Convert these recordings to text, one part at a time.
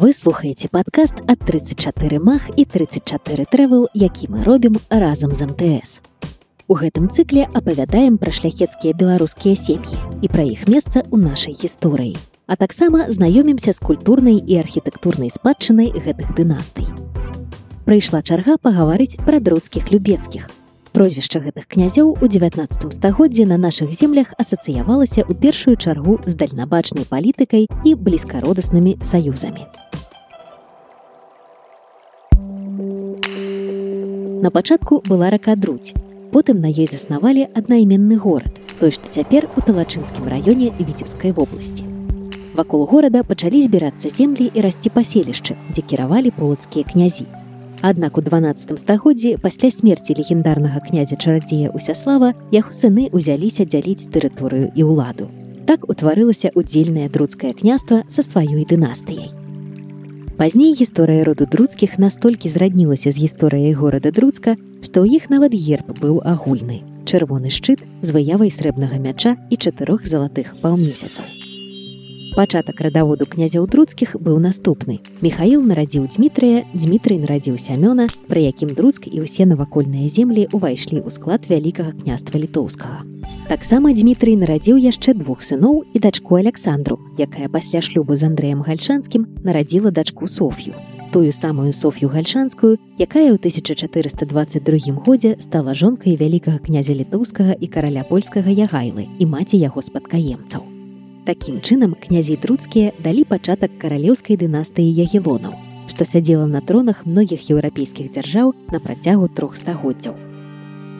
Вы слухаеце падкаст ад 34 мах і 34 трэвел, які мы робім разам з МТС. У гэтым цыкле апавядаем пра шляхецкія беларускія сем'і і пра іх месца ў нашай гісторыі. А таксама знаёмімся з культурнай і архітэктурнай спадчынай гэтых дынастый. Прыйшла чарга пагаварыць пра друцкіх любецкіх, Прозвішча гэтых князёў у 19 стагоддзі на нашых землях асацыявалася ў першую чаргу з дальнабачнай палітыкай і блізкародаснымі саюзамі. На пачатку была рака друць. Потым на ёй заснавалі аднайменны горад, той, што цяпер у талачынскім раёне віцебскай вобласці. Вакол горада пачалі збірацца землі і расці паселішчы, дзе кіравалі полацкія князі. Аднак у 12 стагоддзі пасля смерці легендарнага князя чарадзея Усяслава яго сыны ўзяліся дзяліць тэрыторыю і ўладу. Так утварылася удзельнае друцкае княства са сваёй дынастыяй. Пазней гісторыя роду друцкіх настолькі зраднілася з гісторыяй горада друцка, што ў іх нават герб быў агульны. чырвоны шчыт з выявай срэбнага мяча і чатырох залатых паўмесяцаў. Пачатак радаводу князяў друцкіх быў наступны. Михаил нарадзіў Дмітрыя, Дмітрый нарадзіў сямёна, пры якім друцк і ўсе навакольныя землі ўвайшлі ў склад вялікага княства літоўскага. Таксама Дмітрый нарадзіў яшчэ двух сыноў і дачку Александру, якая пасля шлюбу з Андрэем гальшанскім нарадзіла дачку Соф'ю. Тую самую Соф'ю гальшанскую, якая ў 1422 годзе стала жонкай вялікага князя літоўскага і караля польскага ягайлы і маці яго спадкаемцаў. Такім чынам князі друцкія далі пачатак каралеўскай дынастыі ягелонаў, што сядзела на тронах многіх еўрапейскіх дзяржаў на працягу трох стагоддзяў.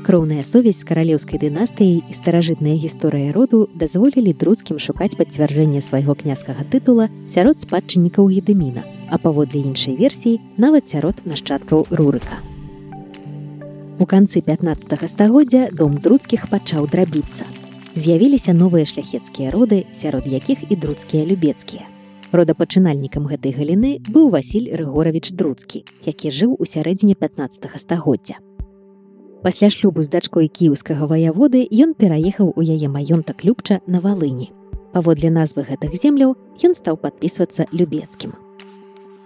Кроўная сувязь з каралеўскай дынастыяй і старажытная гісторыя роду дазволілі друцкім шукаць пацвярджэнне свайго княскага тытула сярод спадчыннікаў гедеміна, а паводле іншай версіі нават сярод нашчадкаў рурыка. У канцы 15 стагоддзя дом друцкіх пачаў драбіцца з'явіліся новыя шляхецкія роды, сярод якіх і друцкія любецкія. Родапачынальнікам гэтай галіны быў Васіль Рыгоравіч друцкі, які жыў у сярэдзіне 15 стагоддзя. Пасля шлюбу з дачкой кіўскага ваяводы ён пераехаў у яе маёнтак любча на валыні. Паводле назвы гэтых земляў ён стаў падпісвацца любецкім.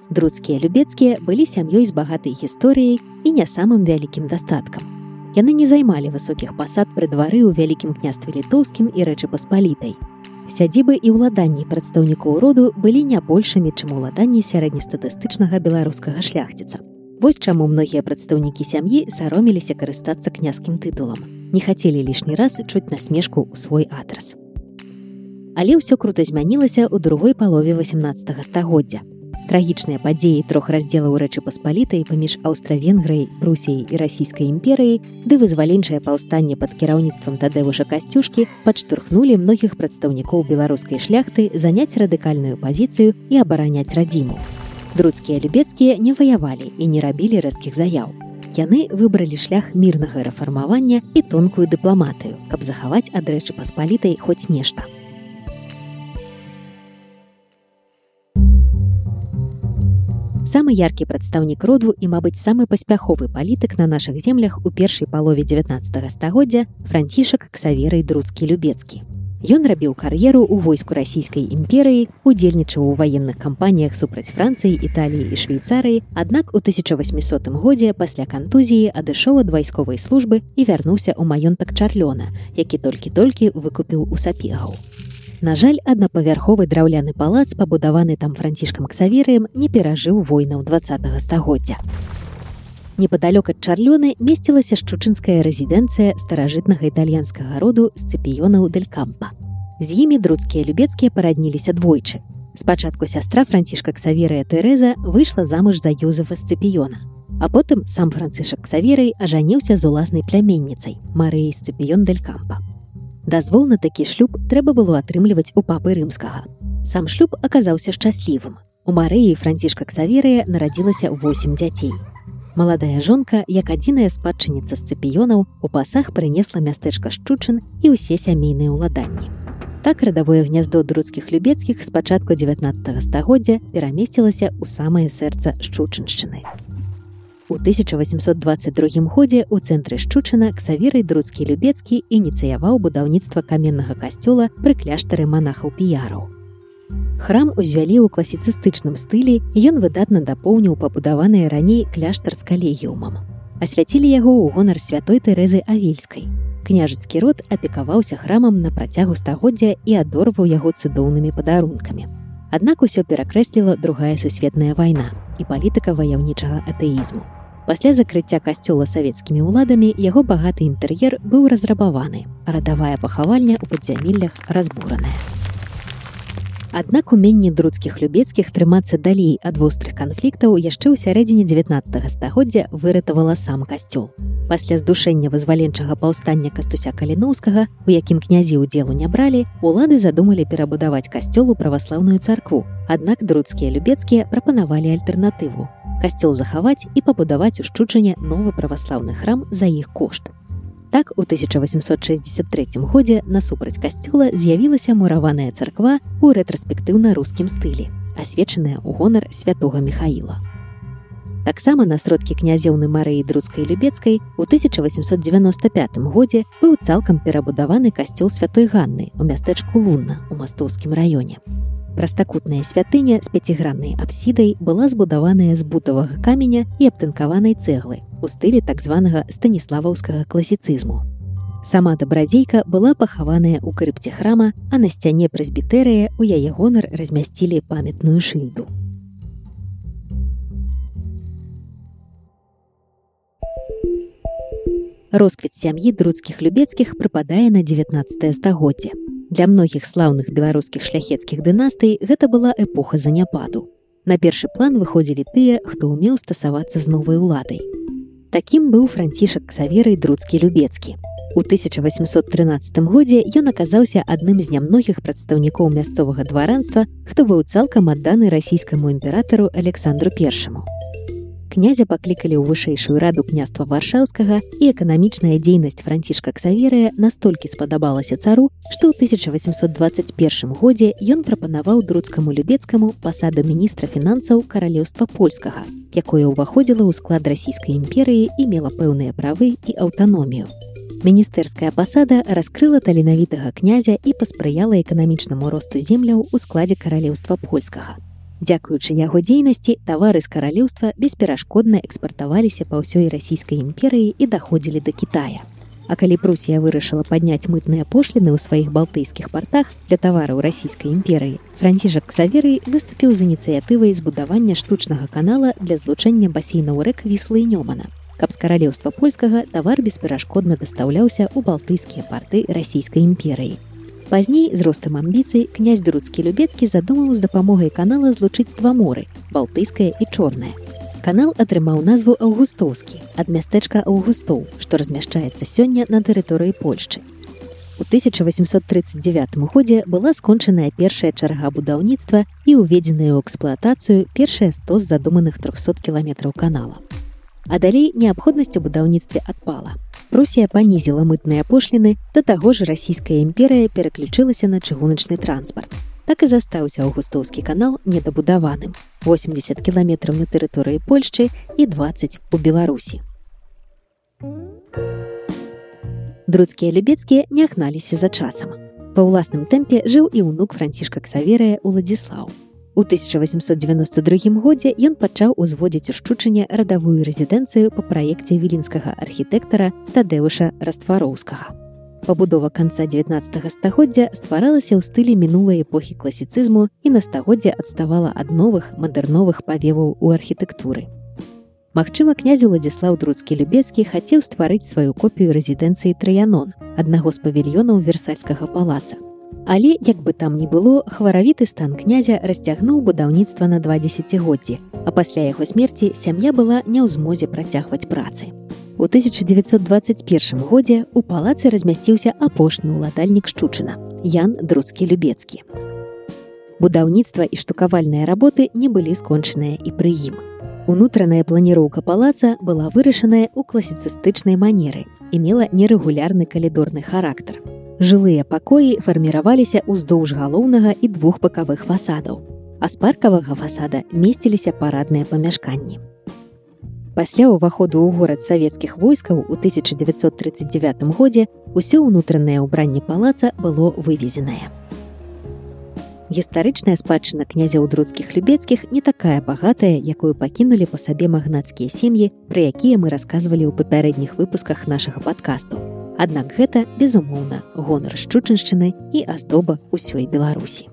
Друцкія любецкія былі сям'ёй з багатай гісторыяй і не самым вялікім дастаткам. Яны не займалі высокіх пасад пры двары ў вялікім княстве літоўскім і рэчы паспалітай. Сядзібы і ўладанні прадстаўнікоў роду былі не большымі, чым уладанні сярэднестатыстычнага беларускага шляхціца. Вось чаму многія прадстаўнікі сям'і сароміліся карыстацца княскім тытулам. Не хацелі лішні раз чуць насмешку ў свой адрас. Але ўсё круто змянілася ў другой палове 18 стагоддзя трагічныя падзеі трох раздзелаў рэчы паспалітай паміж аўстра-венграй брусіяй і расійскай імперыяй ды вызваленчае паўстанне пад кіраўніцтвам тадэвуша касцюшкі падштурхнулі многіх прадстаўнікоў беларускай шляхты заняць радыкальную пазіцыю і абараняць радзіму. Друцкія любецкія не ваявалі і не рабілі рэзкіх заяў. Яны выбралі шлях мірнага рэфармавання і тонкую дыпламатыю каб захаваць ад рэчы паспалітай хоць нешта самы яркі прадстаўнік роду і мабыць самы паспяховы палітык на нашых землях у першай палове 19 стагоддзя францішак ксаверай друцкі любецкі Ён рабіў кар'еру ў войску расійскай імперыі удзельнічаў у ваенных кампаніях супраць францыі італіі і швейцарыі аднак у 1800 годзе пасля кантузіі адышоў ад вайсковай службы і вярнуўся ў маёнтак чарлёна які толькі-толькі выкупіў у сапегаў На жаль, аднапавярховы драўляны палац, пабудаваны там францішкам ксаверыем, не перажыў войнаў два стагоддзя. Непадалёк ад чарлёны месцілася шчучынская рэзідэнцыя старажытнага італьянскага роду сцыпіёнаў дэлькампа. З імі друцкія любецкія парадніліся двойчы. Спачатку сястра францішка ксаверыя Тэрэза выйшла замуж за Юзефа сцыпіёна. А потым сам францышак ксаверый ажаніўся з уласнай пляменніцай Марыі сцыпіён дэлькампа. Дазвол на такі шлюб трэба было атрымліваць у папы рымскага. Сам шлюб аказаўся шчаслівым. У Марыі францішка Ксаверыя нарадзілася 8 дзяцей. Маладая жонка, як адзіная спадчыніца сцыпіёнаў, у пасах прынесла мястэчка шчучын і ўсе сямейныя ўладанні. Так радавое гняздо друцкіх любецкіх з пачатку 19 стагоддзя перамесцілася ў самае сэрца шчучыншчыны. У 1822 годзе у цэнтры шчучына ксаверый друцкі любецкі ініцыяваў будаўніцтва каменнага касцёла пры кляштары манахаў піяраў. Храм узвялі ў класіцыстычным стылі, ён выдатна дапоўніў пабудаваныя раней кляштар з калегіумам. Асвяцілі яго ў гонар святой Тэрэзы Авільскай. Княжыцкі род апекаваўся храмам на працягу стагоддзя і адорваў яго цудоўнымі падарункамі. Аднак усё перакрэсліла другая сусветная вайна і палітыка ваяўнічага атэізму. Пасля закрыцця касцёла савецкімі ўладамі яго багаты інтэр'ер быў разрабаваны, радавая пахавальня ў падзямеллях разбураная. Аднак уменне друцкіх любецкіх трымацца далей ад вострых канфліктаў яшчэ ў сярэдзіне 19 стагоддзя выратавала сам касцёл. Пасля здушэння вызваленчага паўстання кастуся каліноўскага, у якім князі ўдзелу не бралі, улады задумалі перабудаваць касцёлу праваслаўную царкву. Аднак друцкія любецкія прапанавалі альтэрнатыву. Касцёл захаваць і пабудаваць у шчучане новы праваслаўны храм за іх кошт. Так у 1863 годзе насупраць касцёла з'явілася мураваная царква ў рэтраспектыўна-рускім стылі, асвечаная ў гонар святого Михаіла. Таксама на сродкі князёўны Марыі друцкай любецкай у 1895 годзе быў цалкам перабудаваны касцёл святой Ганны у мястэчку Лунна у мастоўскім раёне. Прастакутная святыня з пяціграннай апсідай была збудаваная з бутавага каменя і абтынкаванай цэглы у стылі так званага станіславаўскага класіцызму. Сама дабрадзейка была пахаваная ў крыпце храма, а на сцяне прэсбітэрыя у яе гонар размясцілі памятную шыльду. Росквіт сям'і друцкіх любецкіх прыпадае на 19 стагоддзе. Для многіх слаўных беларускіх шляхецкіх дынастый гэта была эпоха заняпаду. На першы план выходзілі тыя, хто ўмеў стасавацца з новай уладай. Такім быў францішак ксаверый друцкі любецкі. У 1813 годзе ён аказаўся адным з нямногіх прадстаўнікоў мясцовага дваранства, хто быў цалкам адданы расійскаму імператару Александру першаму князя паклікалі ў вышэйшую раду княства варшаўскага і эканамічная дзейнасць францішка ксаверыя настолькі спадабалася цару што ў 1821 годзе ён прапанаваў друцкаму любецкаму пасаду міністра фінансаў каралеўства польскага якое ўваходзіла ў склад расійскай імперыі і мела пэўныя правы і аўтаномію. Міністэрская пасада раскрыла таленавітага князя і паспрыяла эканамічнаму росту земляў у складзе каралеўства польскага Дзякуючы яго дзейнасці тавары з каралеўства бесперашкодна экспартаваліся па ўсёй расійскай імперыі і даходзілі да Китая. А калі Прусія вырашыла падняць мытныя пошліны ў сваіх балтыйскіх партах для тавараў расійскай імперыі, францішак Ксаверый выступіў з ініцыятывай збудавання штучнага канала для злучэння басейнаў рэк віслы Нёмана. Каб з каралеўства польскага тавар бесперашкодна дастаўляўся ў балтыйскія парты расійскай імперыі. Пазней з ростам амбіцый князь друцкі любецкі задумаў з дапамогай канала злучыць два моры балтыйскае і чорнае. Канал атрымаў назву аўгустоўскі ад мястэчка аўгустоў, што размяшчаецца сёння на тэрыторыі Польшчы. У 1839 годзе была скончаная першая чарга будаўніцтва і ўведзеная ў эксплуатацыю першыя 100 з задуманых 300 кіламетраў канала. А далей неабходнасць у будаўніцтве адпала. Прусія панізіла мытныя пошліны, да таго ж расійская імперыя пераключылася на чыгуначны транспарт. Так і застаўся аўгустоўскі канал недабудаваным. 80 кіламетраў на тэрыторыі Польшчы і 20 у Беларусі. Друцкія любецкія не агналіся за часам. Па ўласным тэмпе жыў і ўнук францішка Ксаверыя Уладзіслаў. У 1892 годзе ён пачаў узводзіць у шчучанне радавую рэзідэнцыю па праекце віленскага архітэктара Тадэуша раствароўскага. Пабудова канца 19 стагоддзя стваралася ў стылі мінулай эпохі класіцызму і на стагоддзе адставала ад новых мадэрновых павеваў у архітэктуры. Магчыма, князю Ладзіслаў Друцкі Любецкі хацеў стварыць сваю копію рэзідэнцыі Трыянон, аднаго з павільёнаў версальскага палаца. Але як бы там ні было, хваравіты стан князя расцягнуў будаўніцтва на два десятгоддзі, а пасля яго смерці сям'я была не ў змозе працягваць працы. У 1921 годзе у палацы размясціўся апошні ўладальнік шчучына Ян друцкі любецкі. Будаўніцтва і штукавальныя работы не былі скончаныя і пры ім. Унутраная планіроўка палаца была вырашаная ў класіцыстычнай манеры і мела нерэгулярны калідорны характар. Жылыя пакоі фарміраваліся ўздоўж галоўнага і двух бакавых фасадаў. А з паркавага фасада месціліся парадныя памяшканні. Пасля ўваходу ў горад савецкіх войскаў у 1939 годзе ўсё ўнутранае ўбранне палаца было вывезенае. Гістарычная спадчына князяў друцкіх любецкіх не такая багатая, якую пакінулі па сабе магнацкія сем'і, пра якія мы расказвалі ў папярэдніх выпусках нашага падкасту. Аднак гэта, безумоўна, гонар шчучыншчыны і аздоба ўсёй Беларусі.